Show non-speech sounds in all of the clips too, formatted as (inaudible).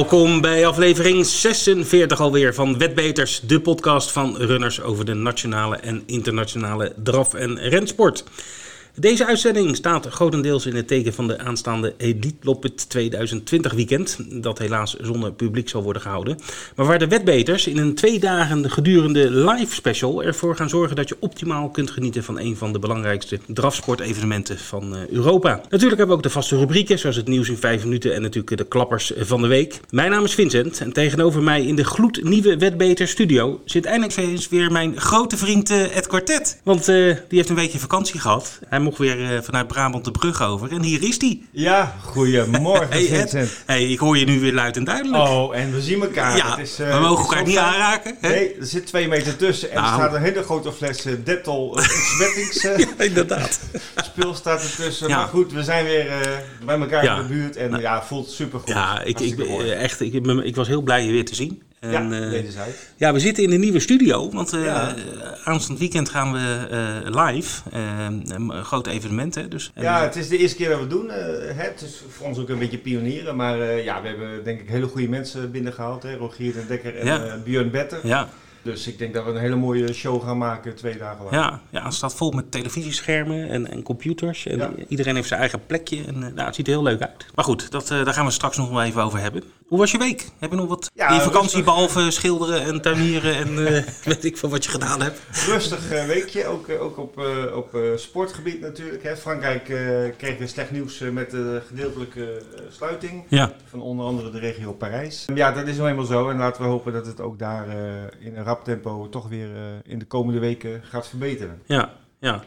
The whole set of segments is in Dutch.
Welkom bij aflevering 46 alweer van Wetbeters, de podcast van runners over de nationale en internationale draf- en rensport. Deze uitzending staat grotendeels in het teken van de aanstaande Elite Loppet 2020 weekend, dat helaas zonder publiek zal worden gehouden. Maar waar de wetbeters in een twee dagen gedurende live special ervoor gaan zorgen dat je optimaal kunt genieten van een van de belangrijkste drafsportevenementen van eh, Europa. Natuurlijk hebben we ook de vaste rubrieken, zoals het nieuws in 5 minuten en natuurlijk de klappers van de week. Mijn naam is Vincent en tegenover mij in de gloednieuwe Wetbeter studio zit eindelijk eens weer mijn grote vriend eh, Ed Quartet. Want eh, die heeft een weekje vakantie gehad. Mocht weer eh, vanuit Brabant de brug over. En hier is hij. Ja, goedemorgen Hey. Vincent. Hey, ik hoor je nu weer luid en duidelijk. Oh, en we zien elkaar. ja, Het is, eh, we mogen elkaar niet aanraken. Hè? Nee, er zit twee meter tussen en Nou. er staat een hele grote fles eh, Dettol uh, ontsmettingsspul (laughs) Inderdaad. staat ertussen. Ja. Maar goed, we zijn weer bij elkaar in de buurt en ja, voelt super goed. Ja, ik, ik, echt, ik, ik was heel blij je weer te zien. En, ja, eh, ja, we zitten in de nieuwe studio, want eh Ja. eh, aanstaand weekend gaan we live. een groot evenement, hè. Dus, en, Ja, het is de eerste keer dat we het doen. hè, het is voor ons ook een beetje pionieren. Maar ja, we hebben denk ik hele goede mensen binnengehaald. Hè? Rogier den Dekker en Ja. Björn Better. ja, Dus ik denk dat we een hele mooie show gaan maken twee dagen lang. ja, ja, het staat vol met televisieschermen en, en computers. En Ja. iedereen heeft zijn eigen plekje. En, nou, het ziet er heel leuk uit. Maar goed, dat, daar gaan we straks nog wel even over hebben. Hoe was je week? Heb je nog wat Ja, in vakantie, rustig. behalve schilderen en tuinieren en eh, (laughs) weet ik veel wat je gedaan hebt? Rustig eh, weekje, ook, eh, ook op, op sportgebied natuurlijk. Hè. Frankrijk kreeg weer slecht nieuws met de gedeeltelijke sluiting Ja, van onder andere de regio Parijs. Ja, dat is nou eenmaal zo en laten we hopen dat het ook daar in een rap tempo toch weer in de komende weken gaat verbeteren. ja, ja.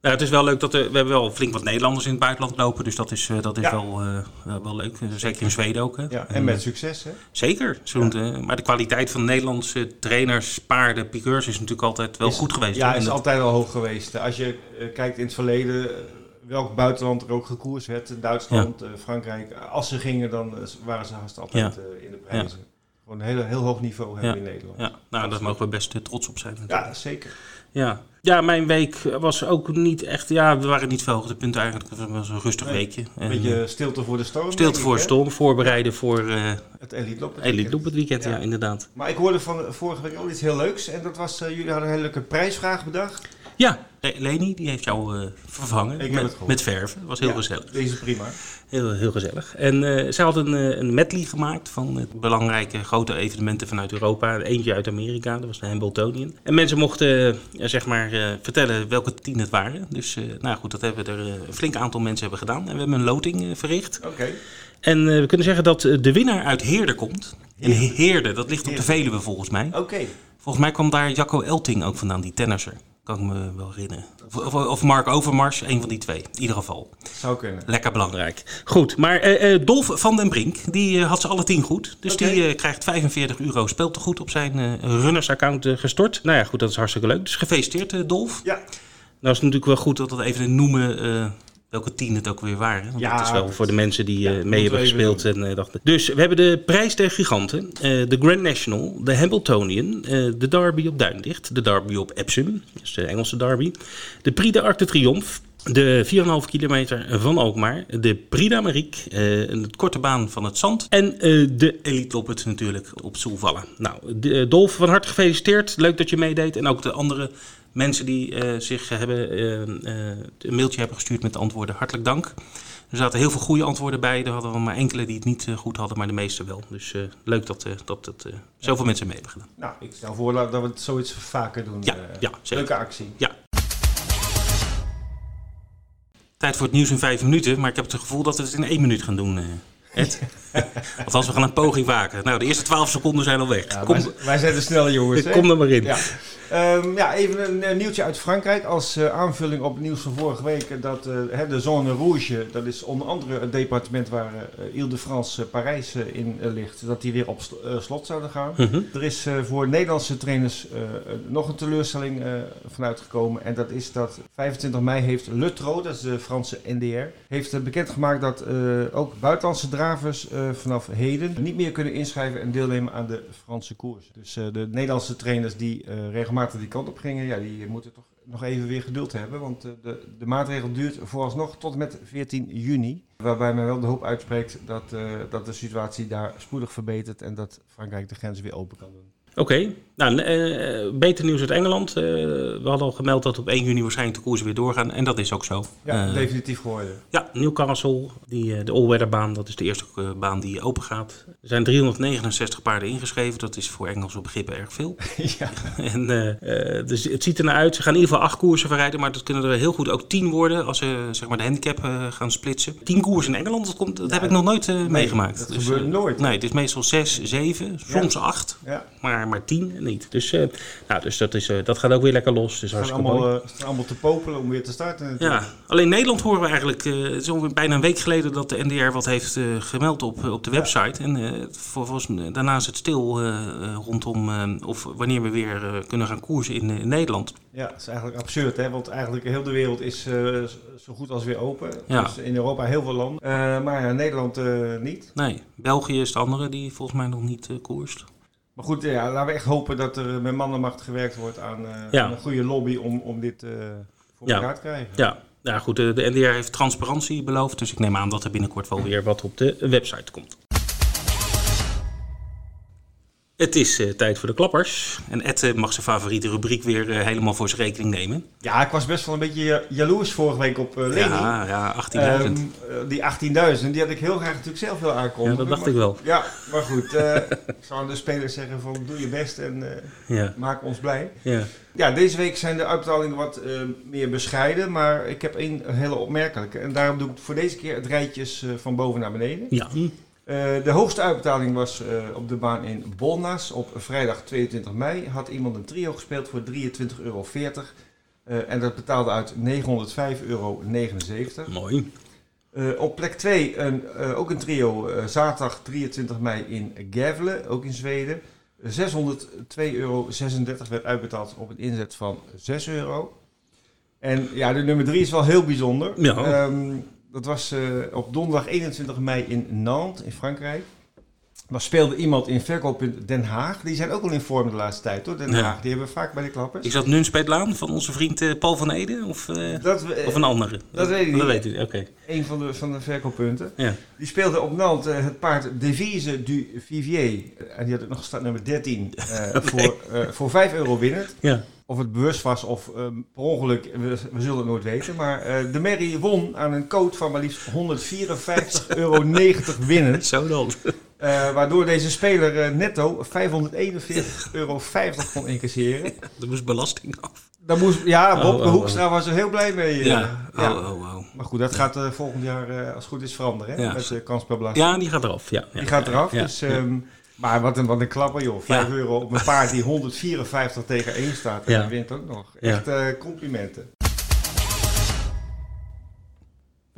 Nou, het is wel leuk dat er, we hebben wel flink wat Nederlanders in het buitenland lopen, dus dat is, eh, dat is Ja. wel, eh, wel- wel leuk. Zeker in Zweden ook. Hè? Ja, en met succes hè. Zeker. Eh, maar de kwaliteit van Nederlandse trainers, paarden, piqueurs is natuurlijk altijd wel Is- goed geweest. Ja, hoor. Is altijd al hoog geweest. Als je kijkt in het verleden, welk buitenland er ook gekoerst werd, Duitsland, Frankrijk, als ze gingen, dan waren ze haast altijd in de prijzen. Gewoon een heel, heel hoog niveau hebben in Nederland. Ja, nou, daar mogen we best trots op zijn. natuurlijk. Ja, zeker. Ja. ja, mijn week was ook niet echt... Ja, we waren niet veel hoogtepunten eigenlijk. Het was een rustig Nee, weekje. Een En, beetje eh, stilte voor de storm. stilte voor hè? storm, voorbereiden voor eh Het Elite Loop. Elite Loop het weekend. Ja. Ja. inderdaad. Maar ik hoorde van vorige week al iets heel leuks. En dat was, eh, jullie hadden een hele leuke prijsvraag bedacht. Ja, Le- Leni, die heeft jou eh, vervangen Ik met, het met verven. Dat was heel Ja, gezellig. Deze is prima. Heel, heel gezellig. En eh zij had een, eh, een medley gemaakt van belangrijke grote evenementen vanuit Europa. Eentje uit Amerika, dat was de Hambletonian. En mensen mochten zeg maar vertellen welke tien het waren. Dus nou goed, dat hebben er een flink aantal mensen hebben gedaan. En we hebben een loting verricht. Oké. En we kunnen zeggen dat de winnaar uit Heerde komt. En Heerde. Dat ligt op de. Veluwe volgens mij. Oké. Volgens mij kwam daar Jacco Elting ook vandaan, die tennisser. Kan ik me wel herinneren. Of, of, Mark Overmars, een van die twee. In ieder geval. Zou kunnen. Lekker belangrijk. Goed, maar eh, eh, Dolf van den Brink, die eh, had ze alle tien goed. Dus die krijgt 45 euro speeltegoed op zijn runnersaccount gestort. Nou ja, goed, dat is hartstikke leuk. Dus gefeliciteerd, Dolf. Ja. Nou is het natuurlijk wel goed dat we even noemen welke tien het ook weer waren. Want Ja, dat is wel voor de mensen die ja, eh, mee hebben gespeeld. En, eh, dachten. Dus we hebben de prijs der giganten, eh, de Grand National, de Hambletonian, eh, de Derby op Duindicht, de Derby op Epsom, dus de Engelse Derby, de Prix de Arc de Triomphe, de 4,5 kilometer van Alkmaar, de Prix d'Amérique, eh, een korte baan van het zand en de Elite Loppet natuurlijk op Soelvallen. Nou, de, Dolf, van harte gefeliciteerd. Leuk dat je meedeed. En ook de andere mensen die eh, zich hebben, eh, eh, een mailtje hebben gestuurd met de antwoorden, hartelijk dank. Er zaten heel veel goede antwoorden bij. Er hadden we maar enkele die het niet goed hadden, maar de meeste wel. Dus leuk dat, dat, dat zoveel mensen mee hebben gedaan. Nou, ik stel voor dat we het zoiets vaker doen. Ja, ja, zeker. Leuke actie. Tijd voor het nieuws in vijf minuten, maar ik heb het gevoel dat we het in één minuut gaan doen. Ed. (laughs) Althans, we gaan een poging waken. Nou, de eerste twaalf seconden zijn al weg. Ja, kom, wij, zijn de snelle jongens. (laughs) kom er maar in. Ja. Ehm, ja, even een, eh, nieuwtje uit Frankrijk als eh, aanvulling op het nieuws van vorige week. eh, Dat hè, de Zone Rouge, dat is onder andere het departement waar eh Ile-de-France Parijs in ligt, dat die weer op sl- slot zouden gaan. Mhm. Er is voor Nederlandse trainers nog een teleurstelling vanuit gekomen. En dat is dat 25 mei heeft Le Trot, dat is de Franse NDR, heeft bekendgemaakt dat ook buitenlandse dravers vanaf heden niet meer kunnen inschrijven en deelnemen aan de Franse koers. Dus de Nederlandse trainers die regelmatig regelmatig die kant op gingen, ja, die moeten toch nog even weer geduld hebben. Want uh, de, de maatregel duurt vooralsnog tot en met 14 juni. Waarbij men wel de hoop uitspreekt dat, uh, dat de situatie daar spoedig verbetert en dat Frankrijk de grenzen weer open kan doen. Oké, nou, uh, beter nieuws uit Engeland. Uh, we hadden al gemeld dat op 1 juni waarschijnlijk de koersen weer doorgaan. En dat is ook zo. Ja, uh, definitief geworden. Ja, Newcastle, die, de all-weather baan, dat is de eerste baan die open gaat. Er zijn 369 paarden ingeschreven. Dat is voor Engelse begrippen erg veel. (laughs) ja. (laughs) En, dus het ziet er naar uit. Ze gaan in ieder geval acht koersen verrijden. Maar dat kunnen er heel goed ook tien worden als ze zeg maar, de handicap gaan splitsen. Tien koersen in Engeland, dat, komt, dat ja, heb ik nog nooit nee, meegemaakt. Dat dus, gebeurt nooit. Nee, het is meestal zes, zeven, soms ja. acht. Ja. Maar maar tien niet. Dus, uh, nou, dus, dat, is, uh, dat gaat ook weer lekker los. Dus het is allemaal, uh, allemaal te popelen om weer te starten. Ja, alleen Nederland horen we eigenlijk... het is ongeveer bijna een week geleden dat de NDR wat heeft gemeld op, op de website. Ja. En volgens, daarna is het stil rondom of wanneer we weer kunnen gaan koersen in, in, Nederland. Ja, dat is eigenlijk absurd, hè? want eigenlijk heel de wereld is zo goed als weer open. Ja. Dus in Europa heel veel landen, maar Nederland niet. Nee, België is de andere die volgens mij nog niet koerst. Maar goed, ja, laten we echt hopen dat er met mannenmacht gewerkt wordt aan, uh, ja. aan een goede lobby om, om dit uh, voor ja. elkaar te krijgen. Ja. Ja, goed, de, de NDR heeft transparantie beloofd, dus ik neem aan dat er binnenkort wel weer wat op de website komt. Het is uh, tijd voor de klappers. En Ed uh, mag zijn favoriete rubriek weer uh, helemaal voor zijn rekening nemen. Ja, ik was best wel een beetje jaloers vorige week op Leni. Ja, ja 18.000. Um, die 18.000, die had ik heel graag natuurlijk zelf wil aankondigen. Ja, dat dacht maar, ik wel. Ja, maar goed. (laughs) ik zou aan de spelers zeggen van doe je best en ja. maak ons blij. Ja. ja, deze week zijn de uitbetalingen wat meer bescheiden. Maar ik heb één hele opmerkelijke. En daarom doe ik voor deze keer het rijtjes van boven naar beneden. Ja. Uh, de hoogste uitbetaling was uh, op de baan in Bolnas. Op vrijdag 22 mei had iemand een trio gespeeld voor 23,40 euro. Uh, en dat betaalde uit 905,79 euro. Mooi. op plek 2 een, ook een trio, zaterdag 23 mei in Gävle, ook in Zweden. 602,36 euro werd uitbetaald op een inzet van 6 euro. En ja, de nummer 3 is wel heel bijzonder. Ja. Um, dat was uh, op donderdag 21 mei in Nantes, in Frankrijk. Maar speelde iemand in verkooppunt Den Haag. Die zijn ook wel in vorm de laatste tijd hoor, Den Ja. Haag. Die hebben we vaak bij de klappers. Is dat Nunspeetlaan van onze vriend eh, Paul van Ede? Of, eh, Dat, we- of een andere? dat weet ik niet. Dat weet u, oké. een van de, van de verkooppunten. Ja. Die speelde op Nantes eh, het paard Devise du Vivier. En die had ook nog start nummer 13 (laughs) eh, voor, voor 5 euro winnend. Ja. Of het bewust was of per ongeluk, we, we zullen het nooit weten. Maar de Merrie won aan een code van maar liefst 154,90 euro winnend. (laughs) Zo dan. Eh, waardoor deze speler eh, netto 541,50 euro kon incasseren. (laughs) Er moest belasting af. Dan moest, ja, Bob Oh, de oh, Hoekstra was er heel blij mee. eh. Ja. ja. Oh, oh, oh. Maar goed, dat gaat volgend jaar als het goed is veranderen. Hè? Ja. Met de kans per belasting. Ja, die gaat eraf. Ja, Die gaat eraf. ja, dus, ehm, Maar wat een, wat een klapper joh. 5 Ja. euro op een paard die 154 tegen 1 staat. En die wint ook nog. Echt complimenten.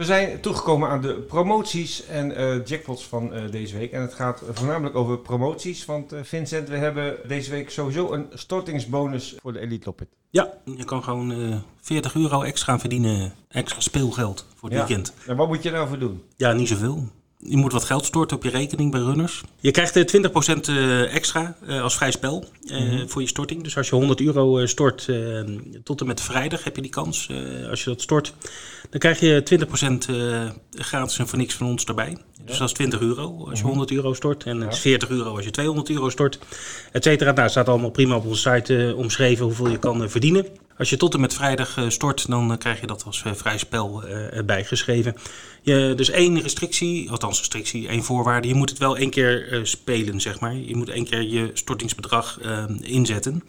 We zijn toegekomen aan de promoties en eh, jackpots van eh, deze week. En het gaat voornamelijk over promoties. Want eh, Vincent, we hebben deze week sowieso een stortingsbonus voor de Elite Loppet. Ja, je kan gewoon eh 40 euro extra verdienen. Extra speelgeld voor het Ja. weekend. En wat moet je nou voor doen? Ja, niet zoveel. Je moet wat geld storten op je rekening bij runners. Je krijgt eh, 20% eh, extra eh, als vrij spel eh, voor je storting. Dus als je 100 euro eh, stort eh, tot en met vrijdag heb je die kans. eh, als je dat stort, dan krijg je 20% eh, gratis en voor niks van ons erbij. Dus dat is 20 euro als je 100 euro stort. En het is 40 euro als je 200 euro stort. Et cetera. Nou, staat allemaal prima op onze site eh, omschreven hoeveel je kan eh, verdienen. Als je tot en met vrijdag eh, stort, dan eh, krijg je dat als eh, vrij spel eh, erbij geschreven. Je, dus één restrictie, althans restrictie, één voorwaarde. Je moet het wel één keer spelen, zeg maar. Je moet één keer je stortingsbedrag eh, inzetten.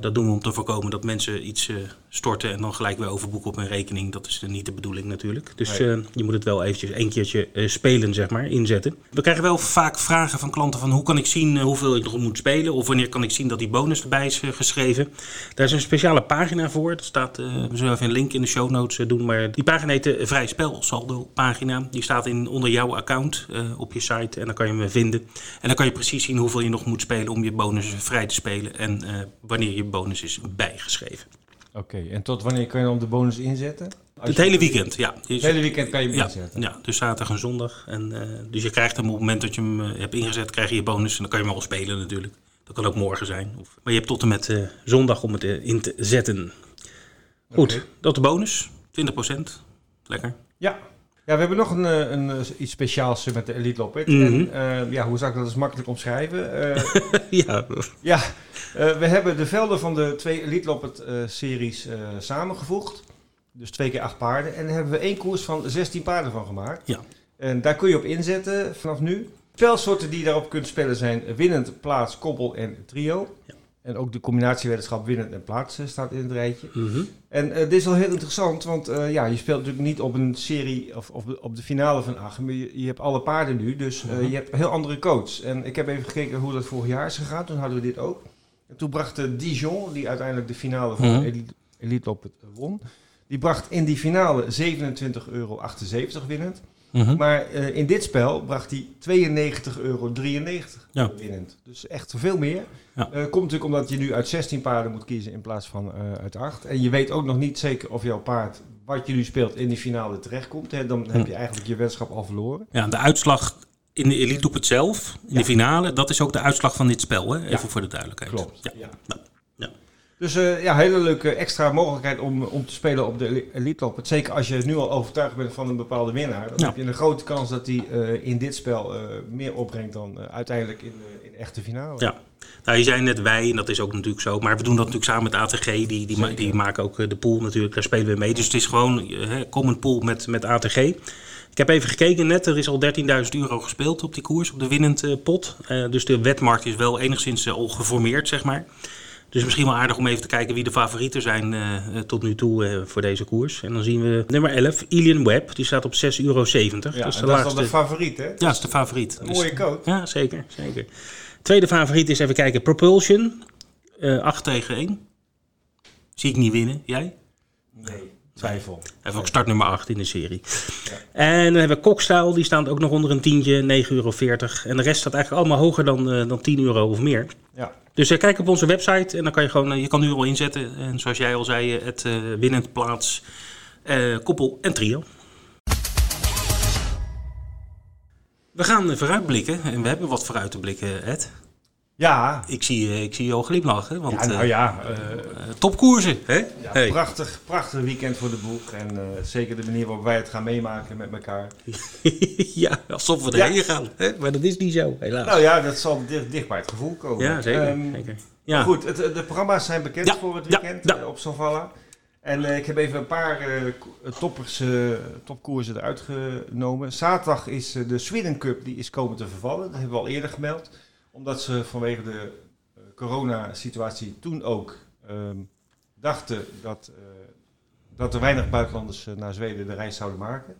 Dat doen we om te voorkomen dat mensen iets storten en dan gelijk weer overboeken op hun rekening. Dat is niet de bedoeling natuurlijk. Dus Nee. eh, je moet het wel eventjes één keertje eh, spelen, zeg maar, inzetten. We krijgen wel vaak vragen van klanten van hoe kan ik zien eh, hoeveel ik nog moet spelen? Of wanneer kan ik zien dat die bonus erbij is geschreven? Daar is een speciale pagina voor. Dat staat, we zullen even een link in de show notes doen. Maar die pagina heet de Vrij Spel Saldo pagina. Die staat in, onder jouw account op je site en dan kan je hem vinden. En dan kan je precies zien hoeveel je nog moet spelen om je bonus vrij te spelen. En wanneer je bonus is bijgeschreven. Oké, en tot wanneer kan je dan de bonus inzetten? Als Het je- hele weekend, ja. Het hele weekend kan je hem ja, inzetten. ja, dus zaterdag en zondag. En, eh, dus je krijgt hem op het moment dat je hem eh, hebt ingezet, krijg je je bonus. En dan kan je hem al spelen natuurlijk. Dat kan ook morgen zijn. Of, maar je hebt tot en met eh, zondag om het in te zetten. Goed, dat de bonus. 20%. Lekker. Ja. Ja, we hebben nog een, eh, een, eh, iets speciaals met de Elite Loppet. Mhm. En eh, ja, hoe zou ik dat eens makkelijk omschrijven? (laughs) Ja, ja, we hebben de velden van de twee Elite Loppet series samengevoegd. Dus twee keer acht paarden. En daar hebben we één koers van 16 paarden van gemaakt. Ja. En daar kun je op inzetten vanaf nu. Spelsoorten die je daarop kunt spelen zijn winnend, plaats, koppel en trio. En ook de combinatieweddenschap winnend en plaats eh, staat in het rijtje. Mhm. En eh, dit is wel heel interessant, want eh, ja, je speelt natuurlijk niet op een serie of, of op de finale van Aachen, maar je, je hebt alle paarden nu, dus eh, Mhm. je hebt een heel andere coach. En ik heb even gekeken hoe dat vorig jaar is gegaan, toen hadden we dit ook. En toen bracht Dijon, die uiteindelijk de finale van Mhm. de Elite, Elite Loppet won, die bracht in die finale 27,78 euro winnend. Mhm. Maar eh, in dit spel bracht hij 92,93 euro Ja. winnend. Dus echt veel meer. Ja. Eh, komt natuurlijk omdat je nu uit 16 paarden moet kiezen in plaats van eh, uit 8. En je weet ook nog niet zeker of jouw paard, wat je nu speelt, in die finale terechtkomt. Hè. Dan heb je eigenlijk je weddenschap al verloren. Ja, de uitslag in de Elite op het zelf, in Ja. de finale, dat is ook de uitslag van dit spel. Hè? Even voor de duidelijkheid. Klopt. Ja. Nou, ja. Dus eh, ja, hele leuke extra mogelijkheid om, om te spelen op de Elite Loop. Zeker als je nu al overtuigd bent van een bepaalde winnaar. Dan Ja. heb je een grote kans dat hij eh, in dit spel eh, meer opbrengt dan uiteindelijk in de, in de echte finale. Ja. Nou, je zei net wij, en dat is ook natuurlijk zo. Maar we doen dat natuurlijk samen met ATG. Die, die, ma- die maken ook de pool natuurlijk. Daar spelen we mee. Dus het is gewoon hè, common pool met, met ATG. Ik heb even gekeken net. Er is al 13.000 euro gespeeld op die koers. Op de winnend pot. Dus de wetmarkt is wel enigszins al geformeerd, zeg maar. Dus misschien wel aardig om even te kijken wie de favorieten zijn eh, eh, tot nu toe eh, voor deze koers. En dan zien we nummer 11, Ilian Webb. Die staat op 6,70 euro. Ja, dus en de dat is dan de favoriet, hè? Ja, dat is de favoriet. Een Dus- mooie coach. ja, zeker, zeker. Tweede favoriet is even kijken. Propulsion. eh 8 tegen 1. Zie ik niet winnen. Jij? Nee, twijfel. Hij heeft ook start nummer 8 in de serie. En dan hebben we. Die staat ook nog onder een tientje. 9,40 euro. En de rest staat eigenlijk allemaal hoger dan, eh, dan 10 euro of meer. Ja. Dus eh, kijk op onze website. En dan kan je gewoon... eh, je kan nu al inzetten. En zoals jij al zei. Het winnend plaats. koppel en trio. We gaan vooruitblikken. En we hebben wat vooruit te blikken, Ed. Ja, Ik zie, eh, ik zie je al glimlachen, want ja nou eh, ja, eh, topkoersen, hè? ja Hey. prachtig, prachtig weekend voor de boeg. En zeker de manier waarop wij het gaan meemaken met elkaar. (laughs) ja, alsof we Ja. erheen gaan, hè? maar dat is niet zo, helaas. Nou ja, dat zal dicht, dicht bij het gevoel komen. ja, zeker. Ehm, zeker. Ja. Goed, het, de programma's zijn bekend Ja, voor het weekend op Sovalla. En ik heb even een paar toppers, topkoersen eruit genomen. Zaterdag is de Sweden Cup, die is komen te vervallen. Dat hebben we al eerder gemeld. Omdat ze vanwege de eh, coronasituatie toen ook ehm, dachten dat, eh, dat er weinig buitenlanders eh, naar Zweden de reis zouden maken.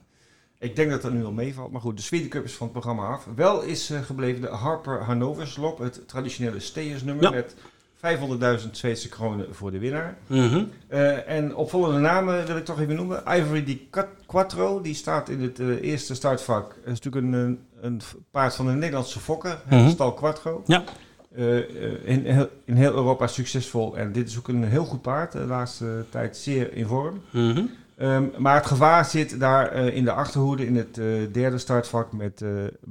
Ik denk dat dat nu al meevalt. Maar goed, de Sweden Cup is van het programma af. Wel is gebleven de Harper Hannovers Lop, het traditionele steersnummer Ja. met 500.000 Zweedse kronen voor de winnaar. Mhm. Eh, en opvallende namen wil ik toch even noemen. Ivory Di Quat- Quattro, die staat in het eh, eerste startvak. Dat is natuurlijk een, een, paard van een Nederlandse fokker, Mhm. stal Quattro. Ja. Eh, in, heel- in heel Europa succesvol. En dit is ook een heel goed paard. De laatste tijd zeer in vorm. Mhm. Ehm, maar het gevaar zit daar in de achterhoede, in het derde startvak met eh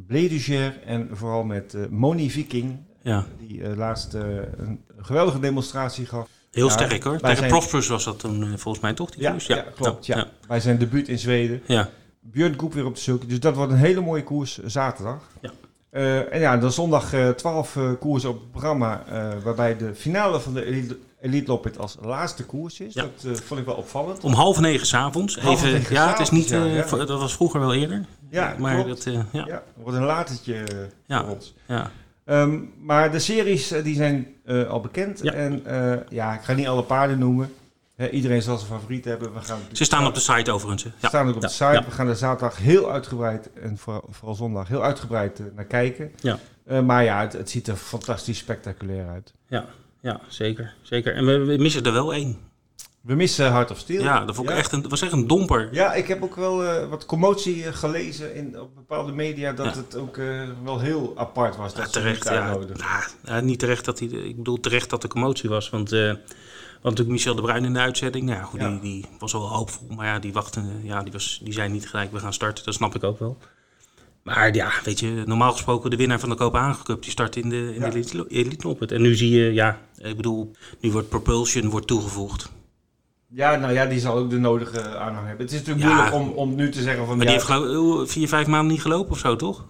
Bleduger en vooral met Moni Viking. Ja, Die laatst eh, een geweldige demonstratie gaf. heel Ja, sterk hoor. Tegen zijn- Prosperous was dat toen eh, volgens mij toch, die Ja, koers? ja, klopt. Ja. Ja, Bij zijn debuut in Zweden. ja. Björn Koep weer op de sulky. Dus dat wordt een hele mooie koers eh, zaterdag. Ja. Eh, en ja, dan zondag eh 12 eh, koersen op het programma. waarbij de finale van de Elite, Elite Loppet als laatste koers is. Ja. Dat vond ik wel opvallend. Om half negen s'avonds. Even, negen ja, het is niet, ja, ja. dat was vroeger wel eerder. Ja, maar klopt. dat, ja, Ja, wordt een latertje Ja. voor ons. ja. Ehm, maar de series eh, die zijn eh, al bekend. Ja. En eh, ja, ik ga niet alle paarden noemen. Iedereen zal zijn favoriet hebben. We gaan Ze staan op de site overigens. Ze Ja. staan ook op Ja, de site. ja. We gaan er zaterdag heel uitgebreid en vooral, vooral zondag heel uitgebreid naar kijken. Ja. Maar ja, het, het ziet er fantastisch spectaculair uit. Ja, ja, zeker, zeker. En we, we missen er wel één. We missen Heart of Steel. Ja, dat vond ik ja. echt een, was echt een domper. Ja, ik heb ook wel eh, wat commotie eh, gelezen in, op bepaalde media dat Ja. het ook eh, wel heel apart was. Dat Ja, terecht, ja. Nou, ja, niet terecht dat hij, ik bedoel terecht dat er commotie was, want want natuurlijk Michel de Bruin in de uitzending, nou ja, goed. Die, die was wel hoopvol, maar ja, die wachten, ja, die, was, die zei niet gelijk, we gaan starten, dat snap ik ook wel. Maar ja, weet je, normaal gesproken de winnaar van de Kopenhagen Cup, die start in de, in de elite, elite. En nu zie je, ja, ik bedoel, nu wordt Propulsion wordt toegevoegd. Ja, nou ja, die zal ook de nodige aanhang hebben. Het is natuurlijk Ja. moeilijk om, om nu te zeggen van... Maar die heeft geloof vier, vijf maanden niet gelopen of zo, toch?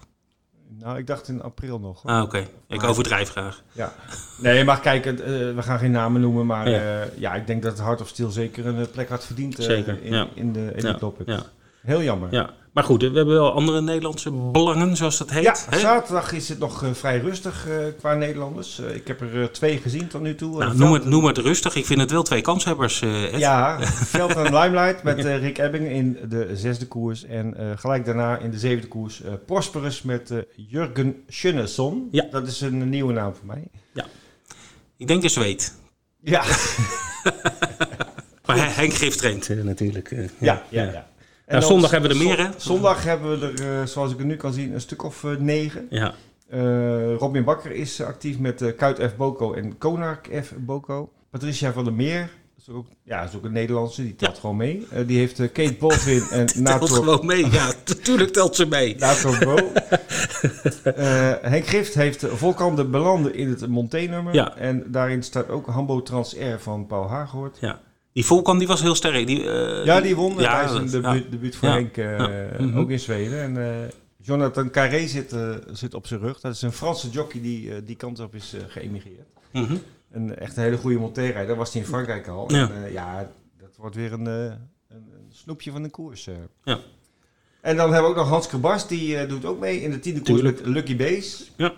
Nou, ik dacht in april nog. hoor. Ah, oké. Ik overdrijf graag. Ja. Nee, maar kijk, het, eh, we gaan geen namen noemen, maar Ja. ja, ja ik denk dat Hart of Steel zeker een eh, plek had verdiend eh, Zeker, in, ja. in de Ja, Topic. ja, Heel jammer. ja. Maar goed, we hebben wel andere Nederlandse belangen, zoals dat heet. Ja, hè? zaterdag is het nog eh, vrij rustig eh, qua Nederlanders. Eh, ik heb er twee gezien tot nu toe. Nou, noem, het, noem het rustig. Ik vind het wel twee kanshebbers. Ja, (laughs) Veld en Limelight met Rick Ebbing in de zesde koers. En gelijk daarna in de zevende koers Prosperus met Jurgen Schunnesson. Ja. Dat is een nieuwe naam voor mij. Ik denk een zweet. Ja, (laughs) Maar Hen- Henk Gift traint natuurlijk. ja, ja. ja. En Nou, zondag hebben we er meer, hè? Zondag hebben we er, eh, zoals ik het nu kan zien, een stuk of eh, negen. Ja. Eh, Robin Bakker is eh, actief met eh, Kuit F. Boko en Konark F. Boko. Patricia van der Meer, is ook, ja, is ook een Nederlandse, die telt gewoon mee. Eh, die heeft eh, Kate Baldwin (laughs) en Telt Nato gewoon mee. Ja, natuurlijk telt ze mee. (laughs) Nato Bro. (laughs) Eh, Henk Gift heeft eh, Volkan de Belande in het Monté-nummer. Ja. En daarin staat ook Hambo Trans Air van Paul Haaghoort. Ja. Die Volkan die was heel sterk. Die, eh, Ja, die won ja, tijdens een ja. debuut, voor Ja. Henk, eh. Mhm. ook in Zweden. En eh, Jonathan Carré zit, zit op zijn rug. Dat is een Franse jockey die die kant op is geëmigreerd. Mhm. Een echt een hele goede monteerrijder. Daar was hij in Frankrijk al. Ja. En, ja, dat wordt weer een, een, een snoepje van een koers. Ja. En dan hebben we ook nog Hans Krabas, die doet ook mee in de tiende koers met Lucky Base. Ja.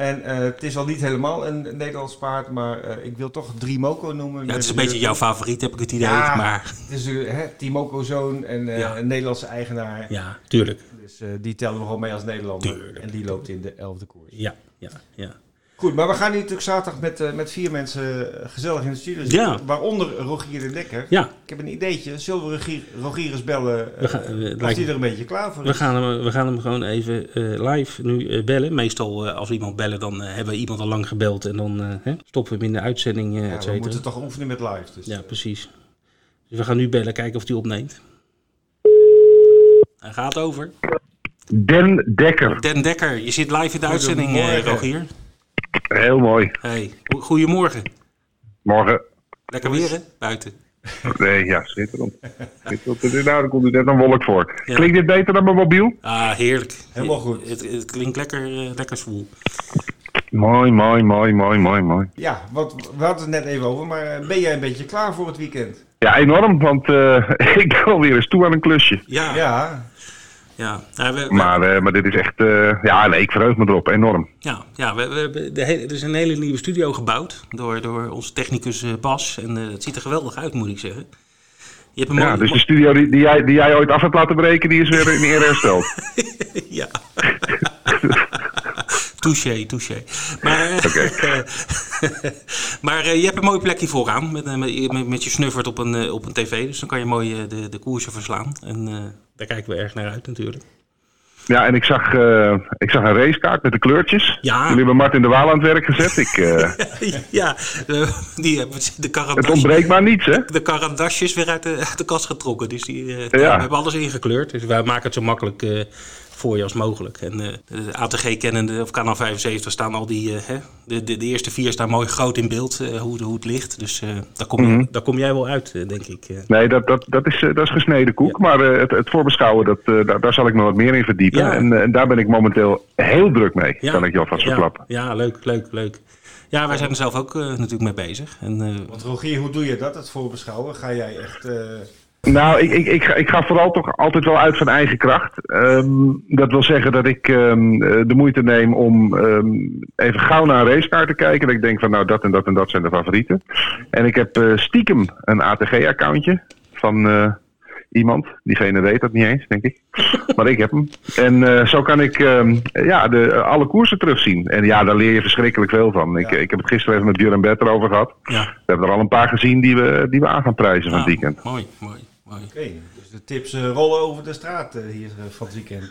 En eh, het is al niet helemaal een Nederlands paard, maar eh, ik wil toch Drimoco noemen. Ja, het is een beetje jouw favoriet, heb ik het idee. Ja. Maar Het is uh, hè, Timoco-zoon en eh, Ja. een Nederlandse eigenaar. ja, tuurlijk. Dus eh, die tellen we gewoon mee als Nederlander. Tuurlijk. En die loopt in de elfde koers. Ja, ja, ja. Goed, maar we gaan nu natuurlijk zaterdag met, eh, met vier mensen eh, gezellig in de studio zitten. Ja. Waaronder Rogier de Dekker. Ja, Ik heb een ideetje. Zullen we Rogier, Rogier eens bellen? eh, We gaan- als die er een beetje klaar voor we is? gaan hem, we gaan hem gewoon even eh, live nu bellen. Meestal als we iemand bellen, dan hebben we iemand al lang gebeld. En dan eh, hè, stoppen we hem in de uitzending, Ja, we moeten toch oefenen met live. Dus, Ja, precies. Dus we gaan nu bellen, kijken of hij opneemt. Hij gaat over. Den Dekker. Den Dekker, je zit live in de uitzending. Rogier. Heel mooi. Hey, go- goedemorgen. Morgen. Lekker weer, hè? Buiten. Nee, ja, schitterend. schitterend. Nou, daar komt er net een wolk voor. Ja. Klinkt dit beter dan mijn mobiel? Ah, heerlijk. Helemaal goed. Het, het klinkt lekker, eh, lekker zwoel. Mooi, mooi, mooi, mooi, mooi, mooi. ja, wat, we hadden het net even over. Maar eh, ben jij een beetje klaar voor het weekend? Ja, enorm, want eh, (laughs) ik ben alweer eens toe aan een klusje. Ja, ja. Ja, we, we- Maar, eh, maar dit is echt... eh, ja, nee, ik verheug me erop. Enorm. ja, ja we, we de hele, er is een hele nieuwe studio gebouwd door, door onze technicus eh, Bas. En eh, het ziet er geweldig uit, moet ik zeggen. Je hebt een Ja, dus de studio die, die, jij, die jij ooit af hebt laten breken, die is weer in ere hersteld. (laughs) Ja. (laughs) touché, touché. Maar, (laughs) maar eh, je hebt een mooi plekje vooraan met, eh, met, met, met je snuffert op een, eh, op een tv. Dus dan kan je mooi de, de koersen verslaan. En daar kijken we erg naar uit natuurlijk. Ja, en ik zag, ik zag een racekaart met de kleurtjes. Ja. Jullie hebben Martin de Waal aan het werk gezet. Ik, (laughs) ja, die hebben de het karandasjes, ontbreekt maar niets, hè? de karandasjes weer uit de, uit de kast getrokken. Dus die, Ja. we hebben alles ingekleurd. Dus wij maken het zo makkelijk voor je als mogelijk. En eh, de ATG kennende, of kanaal 75, staan al die... eh, hè, de, de, de eerste vier staan mooi groot in beeld, eh, hoe, hoe het ligt. Dus eh, daar, kom, je- Mhm. daar kom jij wel uit, denk ik. eh. Nee, dat, dat, dat, is, eh, dat is gesneden koek. Maar eh, het, het voorbeschouwen, dat, eh, daar, daar zal ik me wat meer in verdiepen. Ja. En, en daar ben ik momenteel heel druk mee, Ja. kan ik je alvast verklappen. ja, leuk, leuk, leuk. Ja, wij zijn er zelf ook natuurlijk mee bezig. En, eh, want Rogier, hoe doe je dat, het voorbeschouwen? Ga jij echt... Nou, ik, ik, ik, ga, ik ga vooral toch altijd wel uit van eigen kracht. Ehm, dat wil zeggen dat ik ehm, eh, de moeite neem om ehm, even gauw naar een racekaart te kijken. Dat ik denk van nou, dat en dat en dat zijn de favorieten. En ik heb eh, stiekem een ATG-accountje van eh, iemand. Diegene weet dat niet eens, denk ik. (laughs) Maar ik heb hem. En zo kan ik ehm, ja, de, alle koersen terugzien. En ja, daar leer je verschrikkelijk veel van. Ik, Ja. ik heb het gisteren even met Björn Bert erover gehad. ja, We hebben er al een paar gezien die we, die we aan gaan prijzen van het weekend. mooi, mooi, mooi. Oké, dus de tips eh, rollen over de straat eh, hier eh, van het weekend.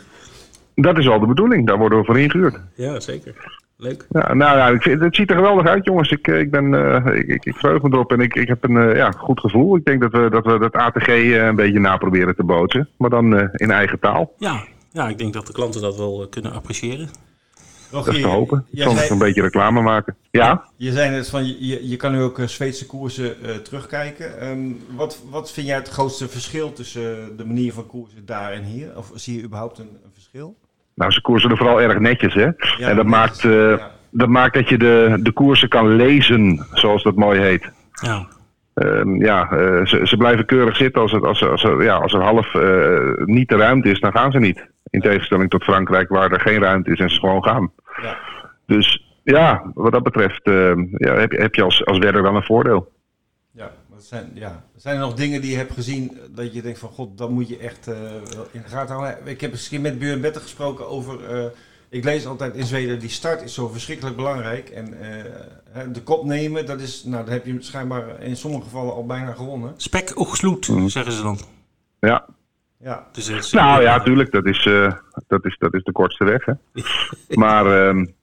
Dat is al de bedoeling, daar worden we voor ingehuurd. Ja, zeker. Leuk. Ja, nou ja, ik vind, het ziet er geweldig uit, jongens. Ik, ik, ben, eh, ik, ik, ik verheug me erop en ik, ik heb een eh, ja, goed gevoel. Ik denk dat we dat, we dat ATG eh, een beetje naproberen te bootsen, maar dan eh, in eigen taal. Ja, ja, ik denk dat de klanten dat wel kunnen appreciëren. Dat is te hopen. Soms zei, een beetje reclame maken. Ja? Je zei net van, je, je kan nu ook Zweedse koersen uh, terugkijken. Um, wat, wat vind jij het grootste verschil tussen de manier van koersen daar en hier? Of zie je überhaupt een, een verschil? Nou, ze koersen er vooral erg netjes, hè? Ja, en dat maakt... Uh, ja dat maakt dat je de, de koersen kan lezen, zoals dat mooi heet. Ja. Uh, ja, uh, ze, ze, blijven keurig zitten. Als, het, als, als, ja, als er half uh, niet de ruimte is, dan gaan ze niet. In tegenstelling tot Frankrijk, waar er geen ruimte is en ze gewoon gaan. Ja. Dus ja, wat dat betreft ehm, ja, heb, heb je als, als werder dan een voordeel. Ja, zijn, ja. Zijn er nog dingen die je hebt gezien dat je denkt van god, dat moet je echt in de gaten houden? Ik heb misschien met Björn Better gesproken over ik lees altijd in Zweden, die start is zo verschrikkelijk belangrijk. En uh, de kop nemen, dat is, nou, dan heb je schijnbaar in sommige gevallen al bijna gewonnen. Spek of gesloed, mm. zeggen ze dan. Ja. Ja. Dus nou ja, natuurlijk, dat is, uh, dat, is, dat is de kortste weg. Hè. (laughs) maar um,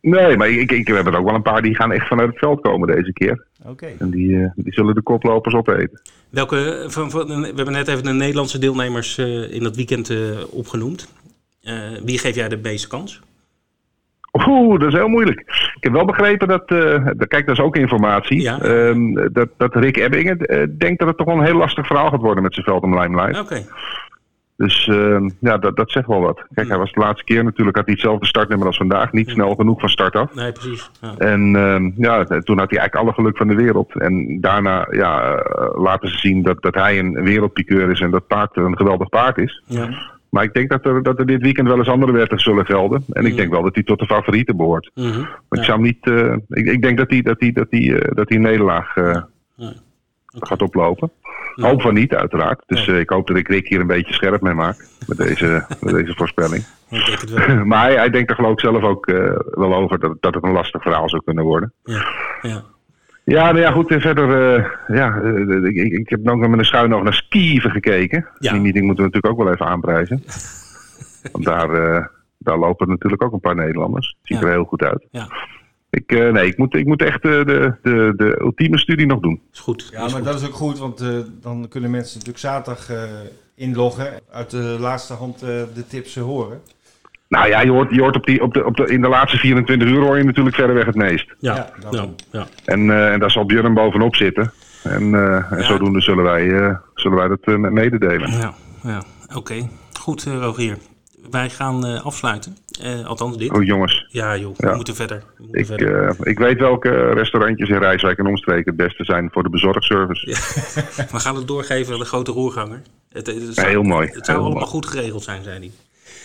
nee, maar ik, ik, we hebben er ook wel een paar die gaan echt vanuit het veld komen deze keer. Oké. En die, uh, die zullen de koplopers opeten. Welke, van, van, we hebben net even de Nederlandse deelnemers in dat weekend opgenoemd. Uh, wie geef jij de meeste kans? Oeh, dat is heel moeilijk. Ik heb wel begrepen dat, uh, kijk, dat is ook informatie, ja. um, dat, dat Rick Ebbingen uh, denkt dat het toch wel een heel lastig verhaal gaat worden met zijn veld om Limelight. Oké. Dus uh, ja, dat, dat zegt wel wat. Kijk, hmm. hij was de laatste keer natuurlijk, had hij hetzelfde startnummer als vandaag. Niet hmm. snel genoeg van start af. Nee, precies. Ja. En uh, ja, toen had hij eigenlijk alle geluk van de wereld. En daarna ja, laten ze zien dat, dat hij een wereldpiqueur is en dat paard een geweldig paard is. Ja. Maar ik denk dat er, dat er dit weekend wel eens andere wetten zullen gelden. En ik mm. denk wel dat hij tot de favorieten behoort. Mm -hmm. Maar ik zou hem niet. Uh, ik, ik, denk dat hij, dat hij, dat uh, dat een nederlaag uh, ja. okay. gaat oplopen. Ja. Hoop van niet, uiteraard. Dus ik hoop dat ik Rick hier een beetje scherp mee maak. Met deze, (laughs) met deze voorspelling. (laughs) maar hij, hij, denkt er geloof ik zelf ook wel over dat, dat het een lastig verhaal zou kunnen worden. Ja. Ja. Ja, nou ja, goed. En verder, uh, ja, uh, ik, ik, heb ook nog met een schuin nog naar skieven gekeken. Ja. Die meeting moeten we natuurlijk ook wel even aanprijzen. (laughs) Want daar, uh, daar lopen natuurlijk ook een paar Nederlanders. Het ziet ja. er heel goed uit. Ja. Ik, nee, ik moet, ik moet echt de, de, de ultieme studie nog doen. Is goed. Ja, maar dat is ook goed, want dan kunnen mensen natuurlijk zaterdag inloggen. Uit de laatste hand de tips horen. Nou ja, je hoort, je hoort op die, op de, op de, in de laatste 24 uur hoor je natuurlijk verder het meest. Ja, ja, ja. En, uh, en daar zal Björn bovenop zitten. En, uh, en zodoende zullen wij, uh, zullen wij dat uh, mededelen. Ja, ja. oké. Okay. Goed, Rogier. Wij gaan afsluiten. althans dit. Oh jongens. Ja joh, we moeten verder. We moeten ik, verder. ik weet welke restaurantjes in Rijswijk en omstreken het beste zijn voor de bezorgservice. (laughs) we gaan het doorgeven aan de grote roerganger. Het, het, zou, heel mooi. Het zou allemaal goed geregeld zijn, zei hij.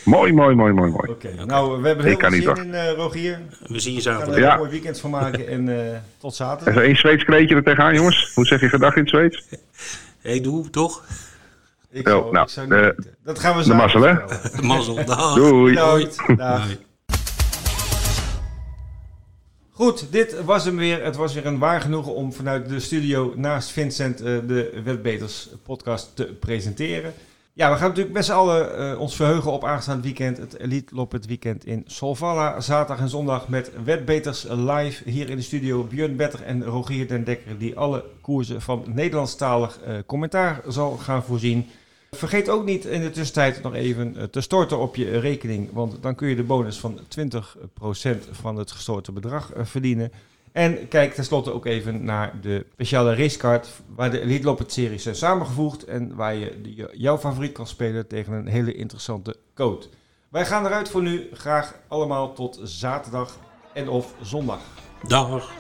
Mooi, mooi, mooi, mooi, mooi. Oké, okay. nou, we hebben heel veel zin in, uh, Rogier. We zien je zaterdag. We gaan er een mooi weekend van maken en uh, tot zaterdag. Even één Zweeds kreetje er tegenaan, jongens. Hoe zeg je gedag in het Zweeds? Hé, (laughs) hey, doe, toch? Ik zou, oh, nou, ik zou niet uh, Dat gaan we zo De mazzel, hè? De mazzel, dag. Doei. Doei. Dag. Goed, dit was hem weer. Het was weer een waar genoegen om vanuit de studio naast Vincent uh, de Wetbeters podcast te presenteren. Ja, we gaan natuurlijk met z'n allen uh, ons verheugen op aanstaand weekend. Het Elite Lop het weekend in Solvalla. Zaterdag en zondag met Wetbeters live hier in de studio. Björn Better en Rogier den Dekker die alle koersen van Nederlandstalig uh, commentaar zal gaan voorzien. Vergeet ook niet in de tussentijd nog even uh, te storten op je rekening. Want dan kun je de bonus van 20% van het gestorte bedrag verdienen. En kijk tenslotte ook even naar de speciale racecard waar de Elite Loppet series zijn samengevoegd en waar je eh, jouw favoriet kan spelen tegen een hele interessante code. Wij gaan eruit voor nu. Graag allemaal tot zaterdag en of zondag. Dag.